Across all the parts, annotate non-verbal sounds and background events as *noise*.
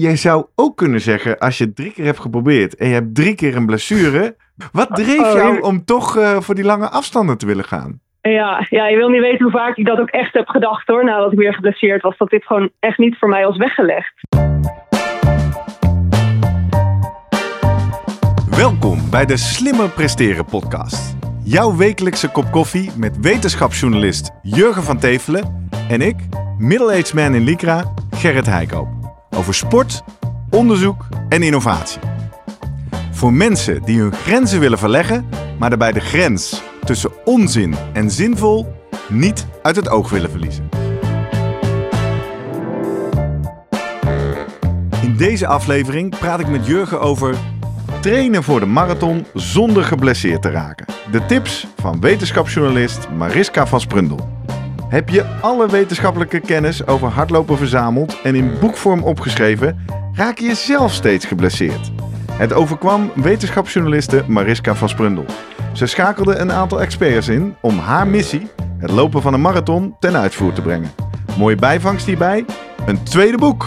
je zou ook kunnen zeggen, als je het drie keer hebt geprobeerd en je hebt drie keer een blessure, wat dreef Oh, jou om toch eh, voor die lange afstanden te willen gaan? Ja, ja, je wil niet weten hoe vaak ik dat ook echt heb gedacht hoor. Nadat ik weer geblesseerd was, dat dit gewoon echt niet voor mij was weggelegd. Welkom bij de Slimmer Presteren podcast. Jouw wekelijkse kop koffie met wetenschapsjournalist Jurgen van Tevelen en ik, middle-aged man in Lycra, Gerrit Heikoop. Over sport, onderzoek en innovatie. Voor mensen die hun grenzen willen verleggen, maar daarbij de grens tussen onzin en zinvol niet uit het oog willen verliezen. In deze aflevering praat ik met Jurgen over trainen voor de marathon zonder geblesseerd te raken. De tips van wetenschapsjournalist Mariska van Sprundel. Heb je alle wetenschappelijke kennis over hardlopen verzameld en in boekvorm opgeschreven, raak je zelf steeds geblesseerd. Het overkwam wetenschapsjournaliste Mariska van Sprundel. Ze schakelde een aantal experts in om haar missie, het lopen van een marathon, ten uitvoer te brengen. Mooie bijvangst hierbij, een tweede boek.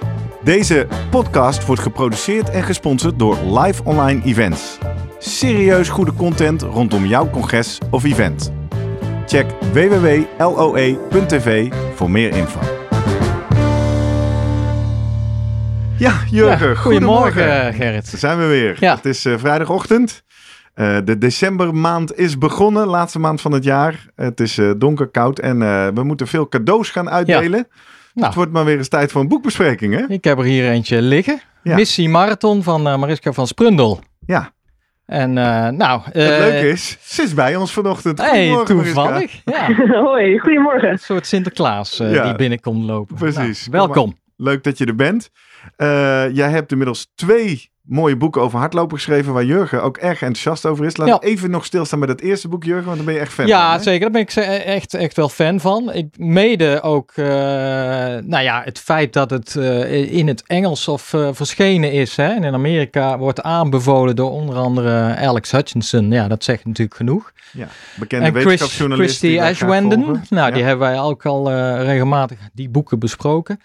Deze podcast wordt geproduceerd en gesponsord door Live Online Events. Serieus goede content rondom jouw congres of event. Check www.loe.tv voor meer info. Ja, Jurgen, Ja, goedemorgen. Gerrit. Daar zijn we weer. Ja. Het is eh, vrijdagochtend. Eh, de decembermaand is begonnen, laatste maand van het jaar. Het is eh, donker, koud en eh, we moeten veel cadeaus gaan uitdelen. Nou. Het wordt maar weer eens tijd voor een boekbespreking, hè? Ik heb er hier eentje liggen. Ja. Missie Marathon van eh, Mariska van Sprundel. Ja, En eh, nou... het eh, leuke is, ze is bij ons vanochtend. Hey, toevallig. *laughs* Ja, Hoi, goedemorgen. een soort Sinterklaas Ja. die binnenkomt lopen. Precies. Nou, welkom. Leuk dat je er bent. Eh, jij hebt inmiddels twee mooie boeken over hardlopen geschreven, waar Jurgen ook erg enthousiast over is. Laten we even nog stilstaan bij dat eerste boek, Jurgen, want daar ben je echt fan Ja, van. hè? zeker. Daar ben ik ze- echt, echt wel fan van. Ik mede ook, eh, nou ja, het feit dat het eh, in het Engels of eh, verschenen is. Hè, en in Amerika wordt aanbevolen door onder andere Alex Hutchinson. Ja, dat zegt natuurlijk genoeg. Ja, bekende En wetenschapsjournalist. Christy Ashwenden, nou Ja. die hebben wij ook al regelmatig die boeken besproken.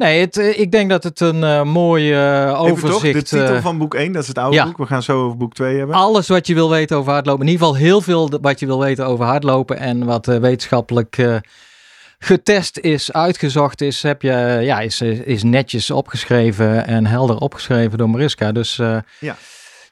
Nee, het, eh, ik denk dat het een eh, mooi eh, Even toch, overzicht... de titel van boek 1, dat is het oude ja. boek. We gaan zo over boek 2 hebben. alles wat je wil weten over hardlopen. In ieder geval heel veel wat je wil weten over hardlopen. En wat wetenschappelijk getest is, uitgezocht is, heb je, ja, is, is netjes opgeschreven en helder opgeschreven door Mariska. Dus Ja.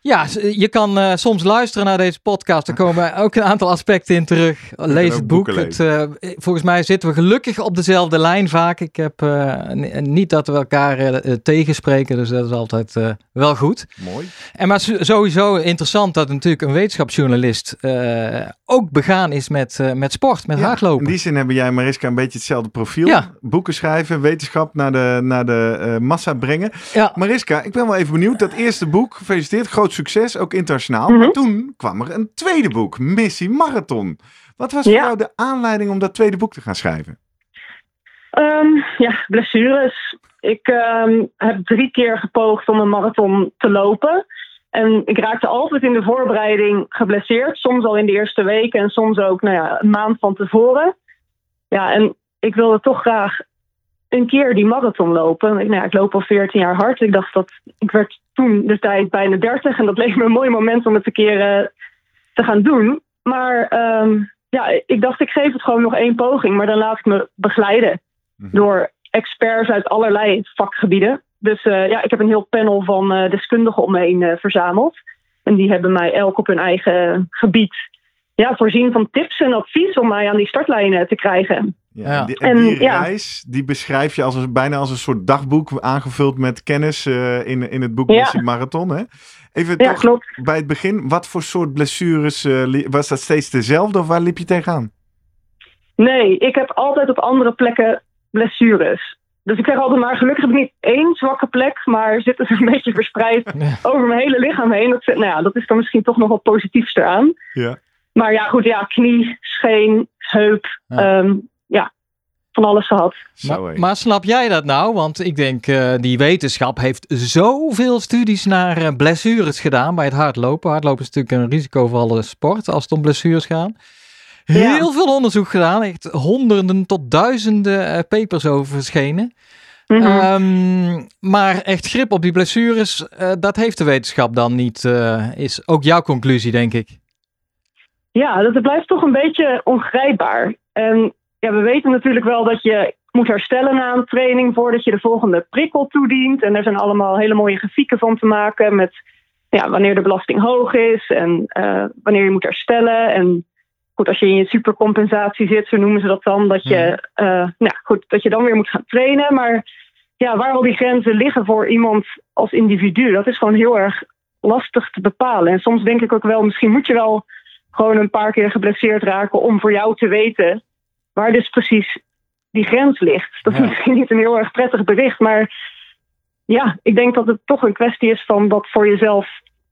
Ja, je kan eh, soms luisteren naar deze podcast. Er komen *laughs* ook een aantal aspecten in terug. Lees het boek. Het, eh, volgens mij zitten we gelukkig op dezelfde lijn vaak. Ik heb eh, niet dat we elkaar eh, eh, tegenspreken, dus dat is altijd eh, wel goed. Mooi. En maar sowieso interessant dat natuurlijk een wetenschapsjournalist eh, ook begaan is met, eh, met sport, met Ja, hardlopen. In die zin hebben jij en Mariska een beetje hetzelfde profiel. Ja. Boeken schrijven, wetenschap naar de, naar de eh, massa brengen. Ja, Mariska, ik ben wel even benieuwd. Dat eerste boek, gefeliciteerd, groot succes, ook internationaal. Mhm. Maar toen kwam er een tweede boek, Missie Marathon. Wat was voor Ja. jou de aanleiding om dat tweede boek te gaan schrijven? Ehm, ja, blessures. Ik ehm, heb drie keer gepoogd om een marathon te lopen. En ik raakte altijd in de voorbereiding geblesseerd. Soms al in de eerste week en soms ook nou ja, een maand van tevoren. Ja, en ik wilde toch graag een keer die marathon lopen. Ik, nou ja, ik loop al 14 jaar hard. Ik dacht dat ik werd toen de tijd bijna 30 en dat leek me een mooi moment om het een keer eh, te gaan doen. Maar ehm, ja, ik dacht ik geef het gewoon nog één poging, maar dan laat ik me begeleiden Mhm. door experts uit allerlei vakgebieden. Dus eh, ja, ik heb een heel panel van eh, deskundigen om me heen verzameld. En die hebben mij elk op hun eigen gebied ja, voorzien van tips en advies om mij aan die startlijnen te krijgen. Ja, en Die, en die En, reis, die beschrijf je als een, bijna als een soort dagboek aangevuld met kennis eh, in, in het boek Ja. Missie Marathon. Hè? Even Ja, toch klopt. bij het begin, wat voor soort blessures, eh, was dat steeds dezelfde of waar liep je tegenaan? Nee, ik heb altijd op andere plekken blessures. Dus ik zeg altijd maar, gelukkig heb ik niet één zwakke plek, maar zitten ze een *laughs* beetje verspreid *laughs* over mijn hele lichaam heen. Dat, nou ja, dat is dan misschien toch nog wat positiefs eraan. Ja. Maar ja, goed, ja, knie, scheen, heup, Ja. ja van alles gehad. Maar, maar snap jij dat nou? Want ik denk, eh, die wetenschap heeft zoveel studies naar eh, blessures gedaan bij het hardlopen. Hardlopen is natuurlijk een risicovolle sport als het om blessures gaat. Heel veel onderzoek gedaan, echt honderden tot duizenden eh, papers over verschenen. Mhm. Ehm, maar echt grip op die blessures, eh, dat heeft de wetenschap dan niet. eh, is ook jouw conclusie, denk ik. Ja, dat het blijft toch een beetje ongrijpbaar. En ja, we weten natuurlijk wel dat je moet herstellen na een training voordat je de volgende prikkel toedient. En er zijn allemaal hele mooie grafieken van te maken met ja, wanneer de belasting hoog is en eh, wanneer je moet herstellen. En goed, als je in je supercompensatie zit, zo noemen ze dat dan, dat je, eh, nou, goed, dat je dan weer moet gaan trainen. Maar ja, waar al die grenzen liggen voor iemand als individu, dat is gewoon heel erg lastig te bepalen. En soms denk ik ook wel, misschien moet je wel gewoon een paar keer geblesseerd raken om voor jou te weten waar dus precies die grens ligt. Dat is Ja. misschien niet een heel erg prettig bericht, maar ja, ik denk dat het toch een kwestie is van dat voor jezelf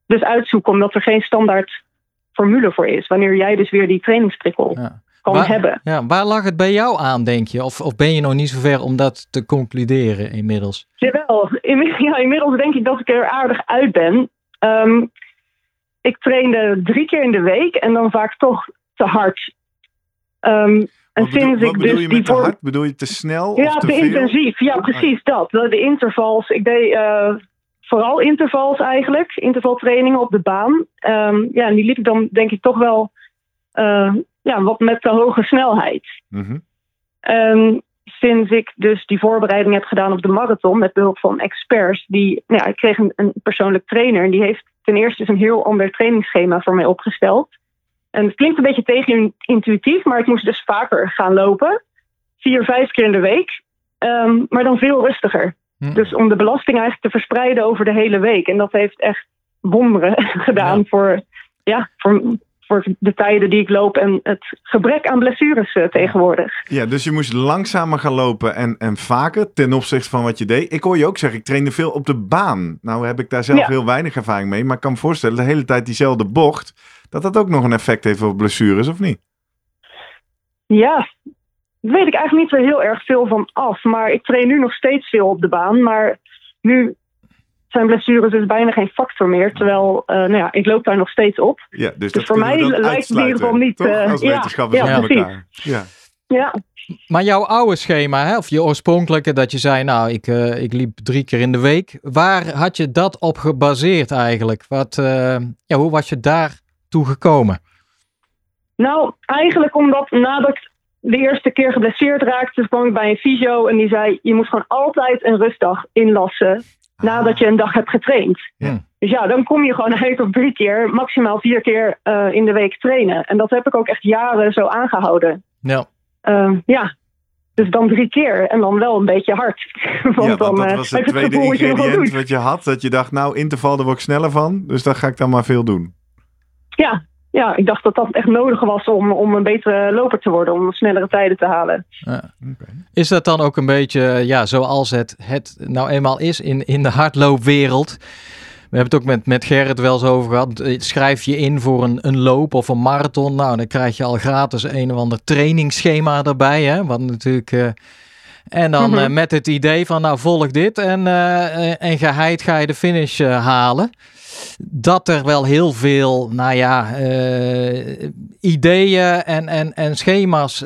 dus uitzoeken, omdat er geen standaard formule voor is. Wanneer jij dus weer die trainingsprikkel Ja. kan Waar- hebben. Ja, waar lag het bij jou aan, denk je? Of, of ben je nog niet zover om dat te concluderen inmiddels? Jawel, Inmi- *laughs* ja, inmiddels denk ik dat ik er aardig uit ben. Ehm, ik trainde drie keer in de week en dan vaak toch te hard. Ehm, en Wat bedoel, sinds wat ik bedoel dus je die te hard? Bedoel je te snel Ja, of te intensief. Ja, Oh, precies dat. De de intervals. Ik deed eh, vooral intervals eigenlijk. Intervaltrainingen op de baan. Ehm, ja, en die liep ik dan denk ik toch wel eh, ja, wat met te hoge snelheid. Mhm. Ehm, sinds ik dus die voorbereiding heb gedaan op de marathon met behulp van experts, die, nou ja, ik kreeg een, een persoonlijk trainer en die heeft ten eerste dus een heel ander trainingsschema voor mij opgesteld. En het klinkt een beetje tegenintuïtief, maar ik moest dus vaker gaan lopen. Vier, vijf keer in de week. Ehm, maar dan veel rustiger. Hm. Dus om de belasting eigenlijk te verspreiden over de hele week. En dat heeft echt wonderen *laughs* gedaan Ja. voor, ja, voor, voor de tijden die ik loop en het gebrek aan blessures eh, tegenwoordig. Ja, dus je moest langzamer gaan lopen en, en vaker ten opzichte van wat je deed. Ik hoor je ook zeggen, ik trainde veel op de baan. Nou heb ik daar zelf Ja. heel weinig ervaring mee, maar ik kan me voorstellen, de hele tijd diezelfde bocht, dat dat ook nog een effect heeft op blessures, of niet? Ja, daar weet ik eigenlijk niet zo heel erg veel van af. Maar ik train nu nog steeds veel op de baan. Maar nu zijn blessures dus bijna geen factor meer. Terwijl, eh, nou ja, ik loop daar nog steeds op. Ja, dus, Dus voor mij lijkt het in ieder geval niet, toch? eh, Als ja, wetenschappers ja, precies. elkaar. Ja. Ja, Maar jouw oude schema, hè, of je oorspronkelijke, dat je zei, nou, ik, eh, ik liep drie keer in de week. Waar had je dat op gebaseerd eigenlijk? Wat, eh, ja, hoe was je daar toe gekomen? nou eigenlijk omdat nadat ik de eerste keer geblesseerd raakte, kwam ik bij een fysio en die zei: Je moet gewoon altijd een rustdag inlassen nadat je een dag hebt getraind. Ja. Dus ja, dan kom je gewoon *laughs* eigenlijk op drie keer, maximaal vier keer eh, in de week trainen. En dat heb ik ook echt jaren zo aangehouden. Ja, Ehm, ja, dus dan drie keer en dan wel een beetje hard. *laughs* want Ja, want dan dat eh, was het tweede gevoel dat je wat ingrediënt wat je had. Dat je dacht, nou, interval, daar word ik sneller van. Dus daar ga ik dan maar veel doen. Ja, ja, ik dacht dat dat echt nodig was om, om een betere loper te worden, om snellere tijden te halen. Is dat dan ook een beetje, ja, zoals het, het nou eenmaal is in, in de hardloopwereld? We hebben het ook met, met Gerrit wel eens over gehad. Eh, Schrijf je in voor een, een loop of een marathon. Nou, dan krijg je al gratis een of ander trainingsschema erbij. Hè? Wat natuurlijk. eh, en dan Mhm. eh, met het idee van, nou, volg dit en, eh, eh, en geheid ga je de finish halen. Dat er wel heel veel, nou ja, ideeën en, en, en schema's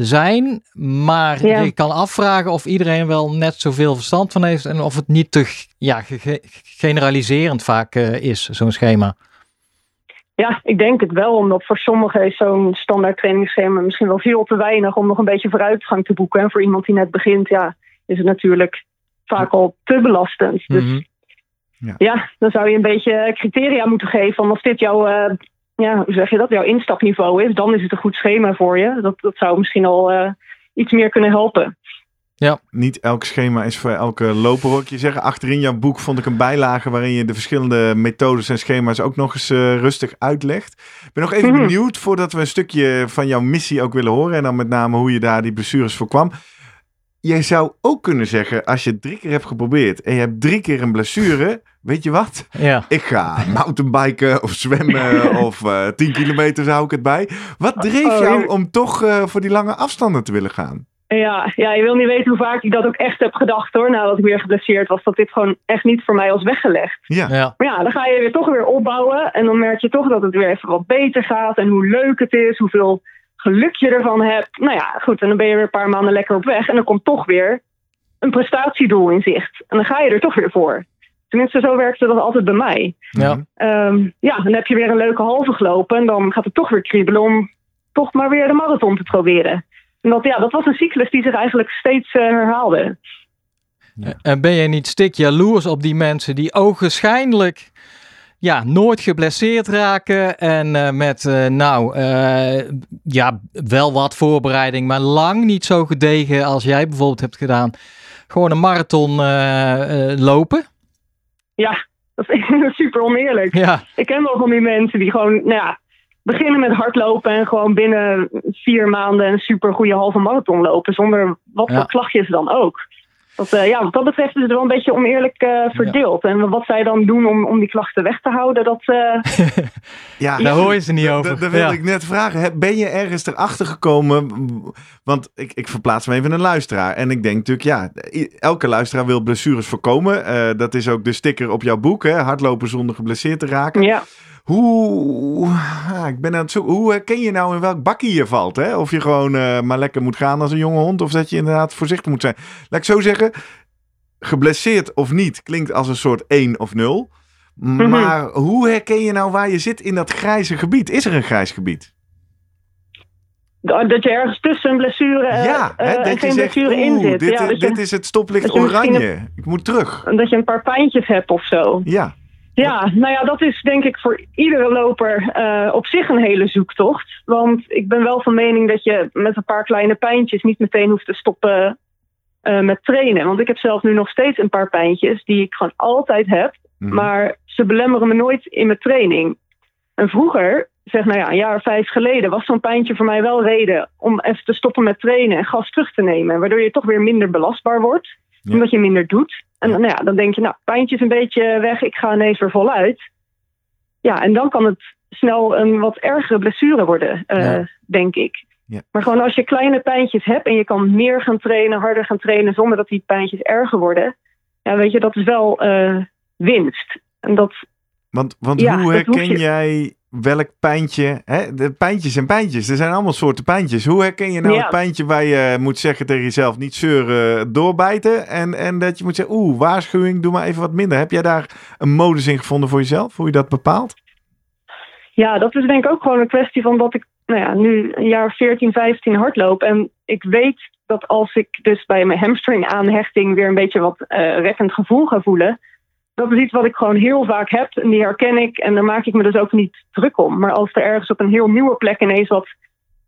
zijn. Maar Ja. je kan afvragen of iedereen wel net zoveel verstand van heeft. En of het niet te ja, ge- ge- generaliserend vaak is, zo'n schema. Ja, ik denk het wel, omdat voor sommigen is zo'n standaard trainingsschema misschien wel veel te weinig om nog een beetje vooruitgang te boeken. En voor iemand die net begint, ja, is het natuurlijk vaak al te belastend. Dus Mhm. ja, dan zou je een beetje criteria moeten geven. Van als dit jouw, eh, ja, hoe zeg je dat, jouw instapniveau is, dan is het een goed schema voor je. Dat, dat zou misschien al eh, iets meer kunnen helpen. Ja. Niet elk schema is voor elke loper. Hoor ik je zeggen, achterin jouw boek vond ik een bijlage waarin je de verschillende methodes en schema's ook nog eens eh, rustig uitlegt. Ik ben nog even Mhm. benieuwd, voordat we een stukje van jouw missie ook willen horen. En dan met name hoe je daar die blessures voorkwam. Jij zou ook kunnen zeggen, als je het drie keer hebt geprobeerd en je hebt drie keer een blessure, weet je wat? Ja. Ik ga mountainbiken of zwemmen *laughs* of eh 10 kilometer zou ik het bij. Wat dreef Oh, jou om toch eh, voor die lange afstanden te willen gaan? Ja, ja, je wil niet weten hoe vaak ik dat ook echt heb gedacht hoor. Nadat ik weer geblesseerd was, dat dit gewoon echt niet voor mij was weggelegd. Ja, Ja. Maar ja, dan ga je weer toch weer opbouwen. En dan merk je toch dat het weer even wat beter gaat. En hoe leuk het is, hoeveel geluk je ervan hebt. Nou ja, goed. En dan ben je weer een paar maanden lekker op weg. En dan komt toch weer een prestatiedoel in zicht. En dan ga je er toch weer voor. Tenminste, zo werkte dat altijd bij mij. Ja. Ehm, ja, dan heb je weer een leuke halve gelopen. En dan gaat het toch weer kriebelen om toch maar weer de marathon te proberen. Dat, ja, dat was een cyclus die zich eigenlijk steeds eh, herhaalde. En ben je niet stik jaloers op die mensen die ogenschijnlijk ja, nooit geblesseerd raken en eh, met eh, nou eh, ja, wel wat voorbereiding, maar lang niet zo gedegen als jij bijvoorbeeld hebt gedaan. Gewoon een marathon eh, eh, lopen. Ja, *laughs* dat is super oneerlijk. Ja, Ik ken wel van die mensen die gewoon, nou ja, beginnen met hardlopen en gewoon binnen vier maanden een super goede halve marathon lopen. Zonder wat Ja. voor klachtjes dan ook. Dat, eh, ja, wat dat betreft is het wel een beetje oneerlijk eh, verdeeld. En wat zij dan doen om, om die klachten weg te houden, dat. eh, *laughs* ja, daar hoor je ze niet over. da- Daar wilde Ja. ik net vragen. Ben je ergens erachter gekomen? Want ik, ik verplaats me even een luisteraar. En ik denk natuurlijk, ja, elke luisteraar wil blessures voorkomen. Eh, dat is ook de sticker op jouw boek, hè? Hardlopen zonder geblesseerd te raken. ja. Hoe, ah, ik ben aan het zoeken, hoe herken je nou in welk bakje je valt? Hè? Of je gewoon eh, maar lekker moet gaan als een jonge hond, of dat je inderdaad voorzichtig moet zijn. Laat ik zo zeggen, geblesseerd of niet klinkt als een soort 1 of 0. Mhm. Maar hoe herken je nou waar je zit in dat grijze gebied? Is er een grijs gebied? Dat je ergens tussen een blessure eh, ja, eh, hè, en dat geen zegt, blessure in zit. dit, ja, je, dit is het stoplicht oranje. Ik moet terug. dat je een paar pijntjes hebt of zo. Ja, Ja, nou ja, dat is denk ik voor iedere loper eh, op zich een hele zoektocht. Want ik ben wel van mening dat je met een paar kleine pijntjes niet meteen hoeft te stoppen eh, met trainen. Want ik heb zelf nu nog steeds een paar pijntjes die ik gewoon altijd heb. Mhm. Maar ze belemmeren me nooit in mijn training. En vroeger, zeg nou ja, een jaar of vijf geleden, was zo'n pijntje voor mij wel reden om even te stoppen met trainen en gas terug te nemen. Waardoor je toch weer minder belastbaar wordt, Ja. omdat je minder doet. En nou ja, dan denk je, nou, pijntje is een beetje weg, ik ga ineens weer voluit. Ja, en dan kan het snel een wat ergere blessure worden, eh, Ja. denk ik. Ja. Maar gewoon als je kleine pijntjes hebt en je kan meer gaan trainen, harder gaan trainen, zonder dat die pijntjes erger worden. Ja, weet je, dat is wel eh, winst. En dat, Want, want Ja, hoe herken je- jij welk pijntje? Hè? De pijntjes en pijntjes, er zijn allemaal soorten pijntjes. Hoe herken je nou Ja. het pijntje waar je moet zeggen tegen jezelf niet zeuren, doorbijten? En, en dat je moet zeggen, oeh, waarschuwing, doe maar even wat minder. Heb jij daar een modus in gevonden voor jezelf, hoe je dat bepaalt? Ja, dat is denk ik ook gewoon een kwestie van dat ik nou ja, nu een jaar 14, 15 hardloop. En ik weet dat als ik dus bij mijn hamstring aanhechting weer een beetje wat eh rekkend gevoel ga voelen. Dat is iets wat ik gewoon heel vaak heb en die herken ik. En daar maak ik me dus ook niet druk om. Maar als er ergens op een heel nieuwe plek ineens wat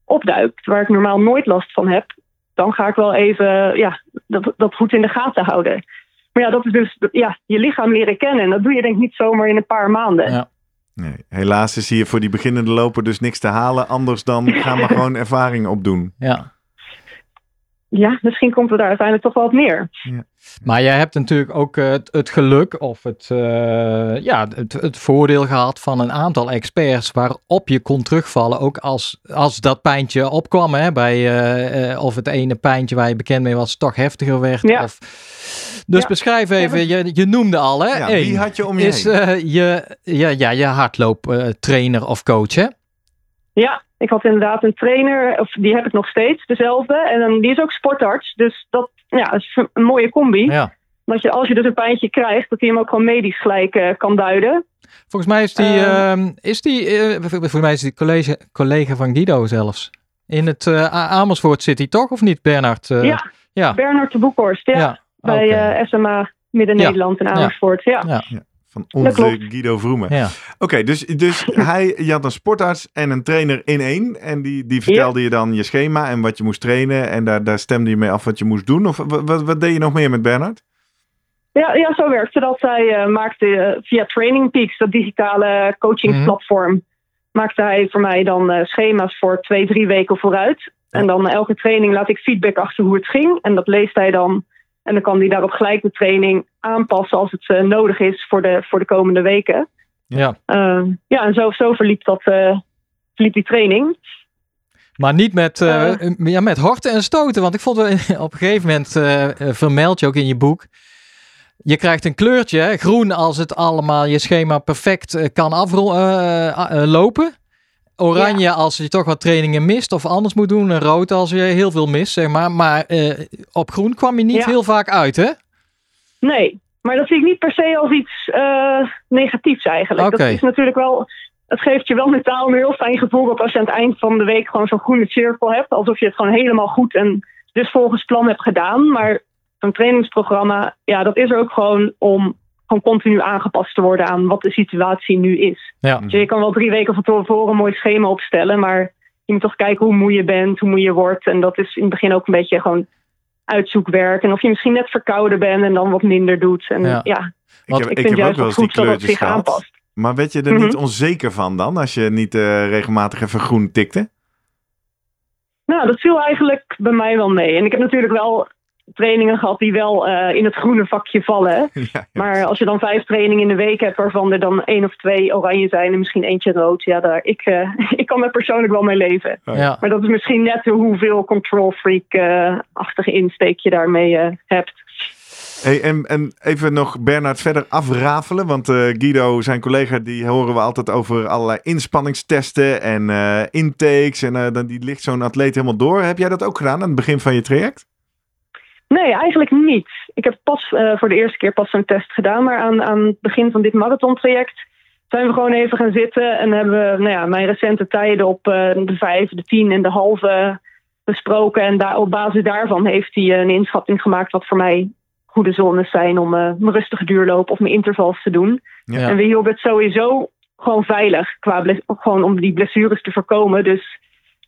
opduikt, waar ik normaal nooit last van heb, dan ga ik wel even ja, dat, dat goed in de gaten houden. Maar ja, dat is dus ja, je lichaam leren kennen. En dat doe je denk ik niet zomaar in een paar maanden. Ja. Nee, helaas is hier voor die beginnende loper dus niks te halen. Anders dan *laughs* gaan we gewoon ervaring opdoen. ja. Ja, misschien komt het daar uiteindelijk toch wel op neer. Maar jij hebt natuurlijk ook eh, het, het geluk of het, eh, ja, het, het voordeel gehad van een aantal experts waarop je kon terugvallen. Ook als, als dat pijntje opkwam, hè, bij, eh, of het ene pijntje waar je bekend mee was toch heftiger werd. Ja. Of, dus Ja. beschrijf even, je, je noemde al hè, Ja, één wie had je om je is heen? eh, je, ja, ja, je hardlooptrainer of coach hè? Ja, ik had inderdaad een trainer, of die heb ik nog steeds, dezelfde. En dan, die is ook sportarts, dus dat ja, is een mooie combi. Ja. Dat je als je dus een pijntje krijgt, dat hij hem ook gewoon medisch gelijk eh, kan duiden. Volgens mij is die, Ehm. ehm, is die eh, volgens mij is die collega, collega van Guido zelfs. In het eh, Amersfoort zit hij toch, of niet, Bernard? Eh, ja, ja. Bernard de Boekhorst, ja, ja. bij eh, SMA Midden-Nederland in Ja. Amersfoort. Ja. Van onze. Guido Vroemen. Ja. Oké, dus, dus hij, je had een sportarts en een trainer in één. En die, die vertelde je dan je schema en wat je moest trainen. En daar, daar stemde je mee af wat je moest doen. Of wat, wat, wat deed je nog meer met Bernard? Ja, ja zo werkte dat. Hij eh, maakte eh, via Training Peaks, dat digitale coachingsplatform, maakte hij voor mij dan eh, schema's voor twee, drie weken vooruit. En dan elke training laat ik feedback achter hoe het ging. En dat leest hij dan. En dan kan hij daarop gelijk de training aanpassen als het eh, nodig is voor de, voor de komende weken. ja. Uh, ja, en zo, zo verliep, dat, uh, verliep die training. Maar niet met, uh, ja, met horten en stoten. Want ik vond *laughs* op een gegeven moment, vermeld je ook in je boek. Je krijgt een kleurtje, hè, groen als het allemaal je schema perfect kan aflopen. Oranje ja. als je toch wat trainingen mist of anders moet doen. En rood als je heel veel mist, zeg maar. Maar op groen kwam je niet ja. heel vaak uit, hè? Nee, maar dat zie ik niet per se als iets uh, negatiefs eigenlijk. Okay. Dat is natuurlijk wel. Het geeft je wel mentaal een heel fijn gevoel dat als je aan het eind van de week gewoon zo'n groene cirkel hebt. Alsof je het gewoon helemaal goed en dus volgens plan hebt gedaan. Maar een trainingsprogramma, ja, dat is er ook gewoon om gewoon continu aangepast te worden aan wat de situatie nu is. Ja. Dus je kan wel drie weken van tevoren een mooi schema opstellen, maar je moet toch kijken hoe moe je bent, hoe moe je wordt. En dat is in het begin ook een beetje gewoon uitzoekwerk. En of je misschien net verkouden bent en dan wat minder doet. En ja, ja ik heb, ik, ik vind heb juist ook wel eens goed die dat het zich kleurtjes aanpast. Maar werd je er niet onzeker van dan, als je niet uh, regelmatig even groen tikte? Nou, dat viel eigenlijk bij mij wel mee. En ik heb natuurlijk wel trainingen gehad die wel uh, in het groene vakje vallen. *laughs* Ja, ja. Maar als je dan vijf trainingen in de week hebt, waarvan er dan één of twee oranje zijn en misschien eentje rood, ja, daar, ik, uh, *laughs* ik kan er persoonlijk wel mee leven. Ja. Maar dat is misschien net hoeveel control freak-achtige insteek je daarmee hebt. Hey, en, en even nog Bernard verder afrafelen. Want uh, Guido, zijn collega, die horen we altijd over allerlei inspanningstesten en uh, intakes. En uh, dan die ligt zo'n atleet helemaal door. Heb jij dat ook gedaan aan het begin van je traject? Nee, eigenlijk niet. Ik heb pas voor de eerste keer pas zo'n test gedaan. Maar aan, aan het begin van dit marathontraject zijn we gewoon even gaan zitten. En hebben we nou ja, mijn recente tijden op de vijf, de tien en de halve besproken. En daar, op basis daarvan heeft hij een inschatting gemaakt wat voor mij goede zones zijn om uh, mijn rustige duurloop of mijn intervals te doen. Ja. En we hielden het sowieso gewoon veilig, qua gewoon om die blessures te voorkomen. Dus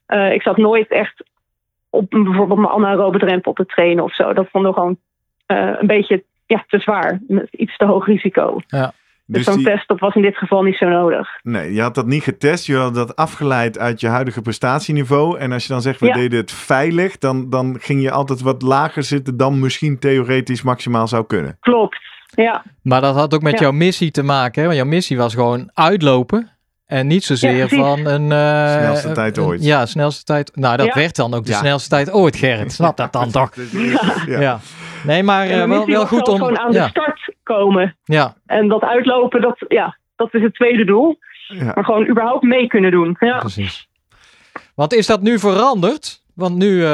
uh, ik zat nooit echt op bijvoorbeeld mijn anaerobe drempel te trainen of zo. Dat vonden we gewoon uh, een beetje ja, te zwaar, met iets te hoog risico. Ja. Dus, dus zo'n die... test dat was in dit geval niet zo nodig. Nee, je had dat niet getest. Je had dat afgeleid uit je huidige prestatieniveau. En als je dan zegt, we ja. deden het veilig, dan, dan ging je altijd wat lager zitten dan misschien theoretisch maximaal zou kunnen. Klopt, ja. Maar dat had ook met ja. jouw missie te maken. Hè? Want jouw missie was gewoon uitlopen. En niet zozeer ja, van een... Uh, snelste tijd ooit. Een, ja, snelste tijd. Nou, dat werd dan ook de snelste tijd ooit, Gerrit. Snap dat dan *laughs* toch? *laughs* ja. Nee, maar uh, wel, wel goed om... gewoon aan de start komen. Ja. En dat uitlopen, dat, ja, dat is het tweede doel. Ja. Maar gewoon überhaupt mee kunnen doen. Ja. Precies. Want is dat nu veranderd? Want nu, uh,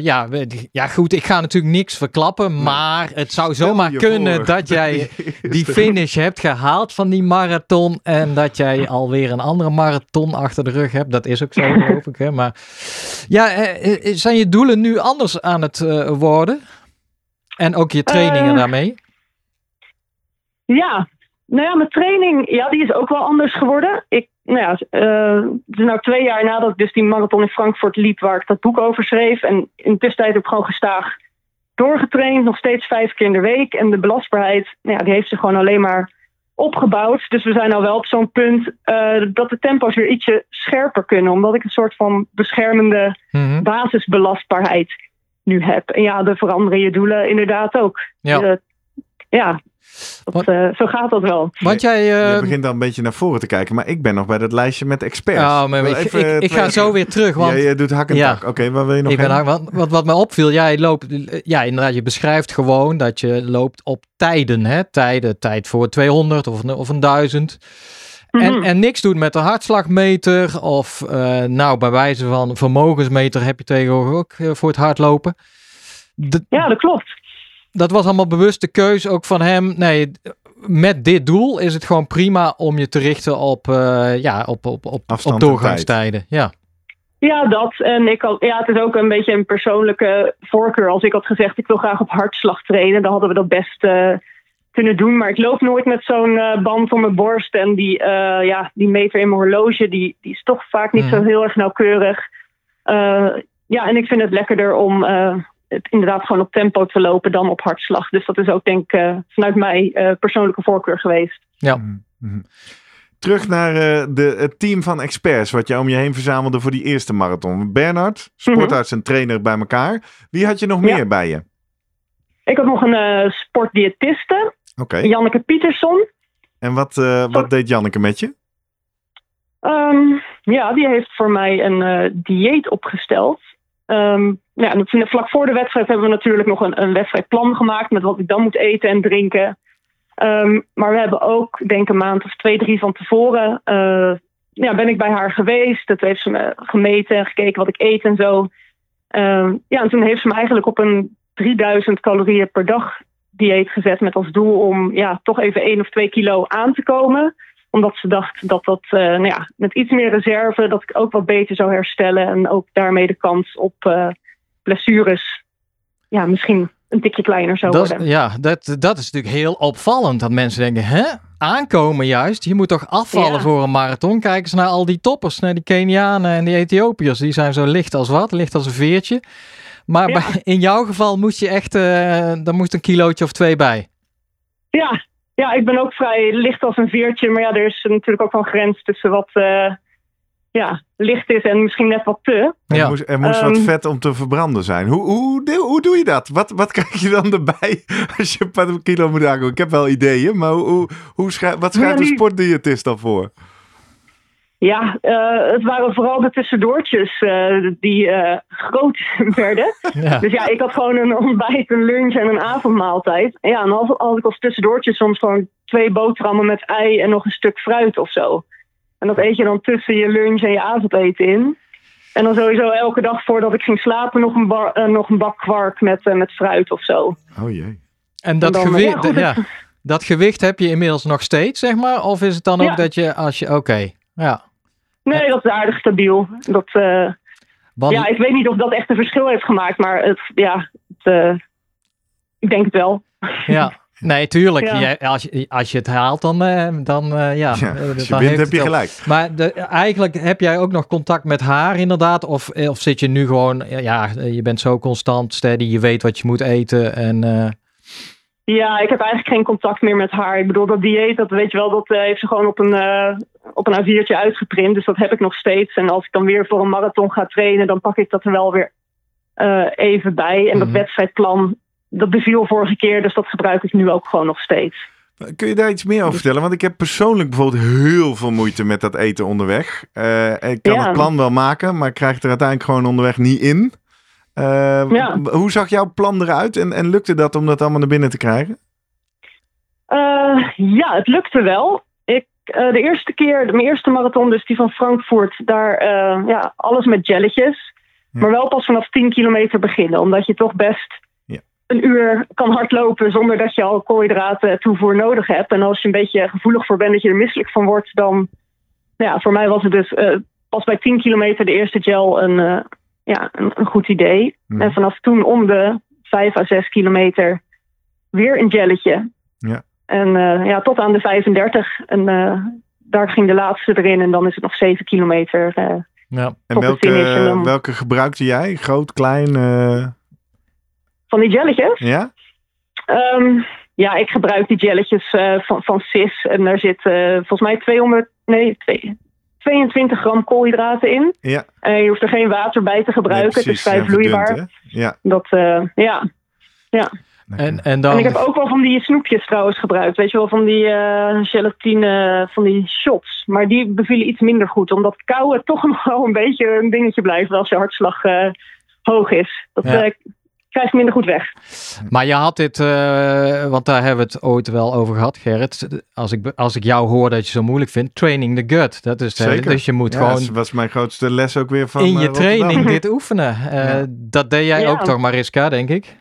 ja, ja, goed, ik ga natuurlijk niks verklappen, nee. maar het zou zomaar kunnen voor. dat jij *laughs* die finish hebt gehaald van die marathon en dat jij alweer een andere marathon achter de rug hebt. Dat is ook zo, *laughs* geloof ik. Hè? Maar ja, zijn je doelen nu anders aan het uh, worden? En ook je trainingen uh, daarmee? Ja, nou ja, mijn training, ja, die is ook wel anders geworden. Ik, nou ja, uh, het is nou twee jaar nadat ik dus die marathon in Frankfurt liep, waar ik dat boek over schreef. En in de tussentijd heb ik gewoon gestaag doorgetraind, nog steeds vijf keer in de week. En de belastbaarheid, nou ja, die heeft zich gewoon alleen maar opgebouwd. Dus we zijn nou wel op zo'n punt uh, dat de tempo's weer ietsje scherper kunnen. Omdat ik een soort van beschermende Mhm. mm -hmm. basisbelastbaarheid nu heb. En ja, de veranderen je doelen inderdaad ook. Ja. Uh, ja, dat, uh, zo gaat dat wel. Want jij... Uh... Je begint dan een beetje naar voren te kijken, maar ik ben nog bij dat lijstje met experts. Oh, maar ik, even, ik, ik, ga zo weer terug. Want... Ja, je doet hak en ja. tak. Oké, okay, waar wil je nog ik heen? Ben, wat, wat, wat me opviel, jij loopt... Ja, inderdaad, je beschrijft gewoon dat je loopt op tijden. Hè? Tijden, tijd voor 200 of, of een 1000. Mm -hmm. en, en niks doet met de hartslagmeter of uh, nou, bij wijze van vermogensmeter heb je tegenwoordig ook uh, voor het hardlopen. De, ja, dat klopt dat was allemaal bewuste keus ook van hem. Nee, met dit doel is het gewoon prima om je te richten op, uh, ja, op, op, op, op doorgangstijden. Ja. Ja, dat. En ik had, ja, het is ook een beetje een persoonlijke voorkeur. Als ik had gezegd, ik wil graag op hartslag trainen, dan hadden we dat best uh, kunnen doen. Maar ik loop nooit met zo'n eh, band om mijn borst. En die, eh, ja, die meter in mijn horloge, die, die is toch vaak niet zo Mhm. heel erg nauwkeurig. Eh, ja, en ik vind het lekkerder om eh, het inderdaad gewoon op tempo te lopen dan op hartslag. Dus dat is ook denk ik eh, vanuit mij eh, persoonlijke voorkeur geweest. Ja. Mhm. Terug naar eh, de, het team van experts wat je om je heen verzamelde voor die eerste marathon. Bernard, sportarts en trainer bij elkaar. Wie had je nog Mhm. Ja. meer bij je? Ik had nog een eh, sportdiëtiste, Oké. Janneke Pietersson. En wat, eh, wat deed Janneke met je? Ehm, ja, die heeft voor mij een eh, dieet opgesteld. Ehm, ja, vlak voor de wedstrijd hebben we natuurlijk nog een, een wedstrijdplan gemaakt met wat ik dan moet eten en drinken. Ehm, maar we hebben ook, denk een maand of twee, drie van tevoren, eh, ja, ben ik bij haar geweest. Dat heeft ze me gemeten en gekeken wat ik eet en zo. Ehm, ja, en toen heeft ze me eigenlijk op een 3000 calorieën per dag dieet gezet met als doel om ja, toch even 1 of 2 kilo aan te komen omdat ze dacht dat dat eh, nou ja, met iets meer reserve, dat ik ook wat beter zou herstellen. En ook daarmee de kans op eh, blessures ja, misschien een tikje kleiner zou Dat, worden. ja, dat, dat is natuurlijk heel opvallend. Dat mensen denken, hè? Aankomen juist. Je moet toch afvallen Ja. voor een marathon. Kijk eens naar al die toppers. Naar die Kenianen en die Ethiopiërs. Die zijn zo licht als wat. Licht als een veertje. Maar Ja. bij- in jouw geval moest je echt... eh daar moest een kilootje of twee bij. Ja, ja, ik ben ook vrij licht als een veertje. Maar ja, er is natuurlijk ook wel een grens tussen wat eh, ja, licht is en misschien net wat te. Er moest, er moest wat Ehm. vet om te verbranden zijn. Hoe, hoe, hoe, hoe doe je dat? Wat, wat *laughs* krijg je dan erbij als je een paar kilo moet aankomen? Ik heb wel ideeën, maar hoe, hoe, hoe schrijf, wat schrijft Ja, een sportdiëtist dan voor? Ja, eh, het waren vooral de tussendoortjes eh, die eh, groot *laughs* werden. Ja. Dus ja, ik had gewoon een ontbijt, een lunch en een avondmaaltijd. Ja, en als, als ik als tussendoortje soms gewoon twee boterhammen met ei en nog een stuk fruit of zo. En dat eet je dan tussen je lunch en je avondeten in. En dan sowieso elke dag voordat ik ging slapen nog een, bar, nog een bak kwark met, met fruit of zo. Oh jee. En dat, dan, gewicht, ja, dat gewicht heb je inmiddels nog steeds, zeg maar? Of is het dan ook Ja. dat je als je... Oké, ja. Nee, dat is aardig stabiel. Dat, eh, Want, ja, ik weet niet of dat echt een verschil heeft gemaakt, maar het, ja, het, eh, ik denk het wel. Ja, *laughs* nee, tuurlijk. Ja. Als, je, als je het haalt, dan, eh, dan eh, ja. Ja, als je dan wint heb je gelijk. Maar de, eigenlijk heb jij ook nog contact met haar inderdaad? Of, of zit je nu gewoon, ja, je bent zo constant, steady, je weet wat je moet eten en... eh, Ja, ik heb eigenlijk geen contact meer met haar. Ik bedoel, dat dieet, dat weet je wel, dat eh, heeft ze gewoon op een, eh, op een A4'tje uitgeprint. Dus dat heb ik nog steeds. En als ik dan weer voor een marathon ga trainen, dan pak ik dat er wel weer eh, even bij. En dat Mhm. wedstrijdplan, dat beviel vorige keer, dus dat gebruik ik nu ook gewoon nog steeds. Kun je daar iets meer over vertellen? Want ik heb persoonlijk bijvoorbeeld heel veel moeite met dat eten onderweg. Ik kan Ja. het plan wel maken, maar ik krijg het er uiteindelijk gewoon onderweg niet in. Eh, Ja. Hoe zag jouw plan eruit en, en lukte dat om dat allemaal naar binnen te krijgen? Eh, ja, het lukte wel. Ik, eh, de eerste keer, mijn eerste marathon, dus die van Frankfurt, daar eh, ja, alles met jelletjes. Ja. Maar wel pas vanaf 10 kilometer beginnen, omdat je toch best Ja. een uur kan hardlopen zonder dat je al koolhydraten toevoer nodig hebt. En als je een beetje gevoelig voor bent dat je er misselijk van wordt, dan, ja, voor mij was het dus pas bij 10 kilometer de eerste gel een, ja, een, een goed idee. Mhm. En vanaf toen om de 5 à 6 kilometer weer een gelletje. Ja. En eh, ja, tot aan de 35. En eh, daar ging de laatste erin. En dan is het nog 7 kilometer. eh. ja. En Tot de welke, finish en dan- welke gebruikte jij? Groot, klein? eh, van die jelletjes. ja? Ehm, ja, ik gebruik die jelletjes eh, van, van CIS. En daar zit eh, volgens mij 200, nee, twee- 22 gram koolhydraten in. Ja. En je hoeft er geen water bij te gebruiken. Nee, het is vrij verdund, vloeibaar. Ja. Dat, eh, ja. En, en dan... En ik heb ook wel van die snoepjes trouwens gebruikt. Weet je wel, van die eh, gelatine, van die shots. Maar die bevielen iets minder goed. Omdat kauwen toch *laughs* nog wel een beetje een dingetje blijft als je hartslag eh, hoog is. Dat Ja. Eh, krijg je minder goed weg. Maar je had dit, eh, want daar hebben we het ooit wel over gehad, Gerrit. Als ik, als ik jou hoor dat je zo moeilijk vindt, training the gut. Dat is het, hè? Zeker. Dus je moet Ja, gewoon dat was mijn grootste les ook weer van in eh, je Rotterdam. training *laughs* dit oefenen. Eh, Ja. Dat deed jij Ja. ook toch, Mariska, denk ik?